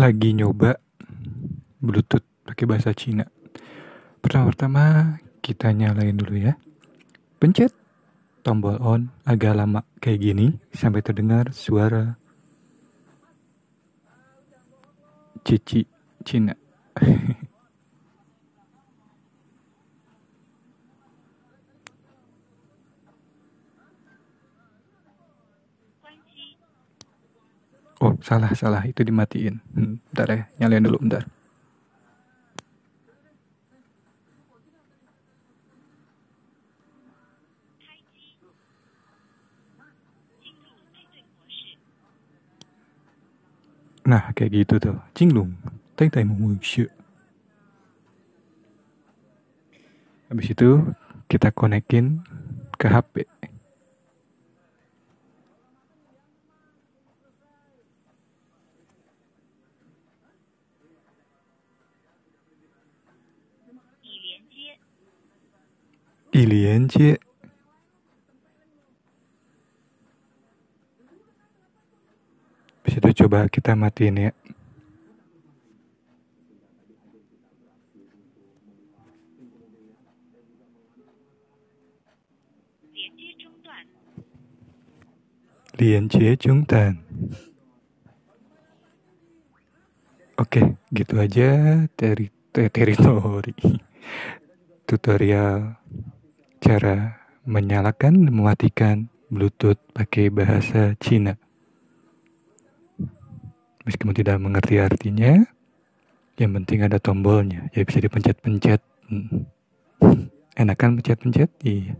lagi nyoba Bluetooth pakai bahasa Cina. Pertama-tama kita nyalain dulu ya. Pencet tombol on agak lama kayak gini sampai terdengar suara cici Cina. Oh, salah, salah. Itu dimatiin. Hmm, bentar ya, nyalain dulu bentar. Nah, kayak gitu tuh. Cinglung. Tai tai Habis itu kita konekin ke HP. Iliencie. Habis itu coba kita matiin ya. Liencie Jungtan. Oke, gitu aja teri teritori tutorial cara menyalakan dan mematikan Bluetooth pakai bahasa Cina. Meskipun tidak mengerti artinya, yang penting ada tombolnya, ya bisa dipencet-pencet. Hmm. Enakan pencet-pencet? Iya.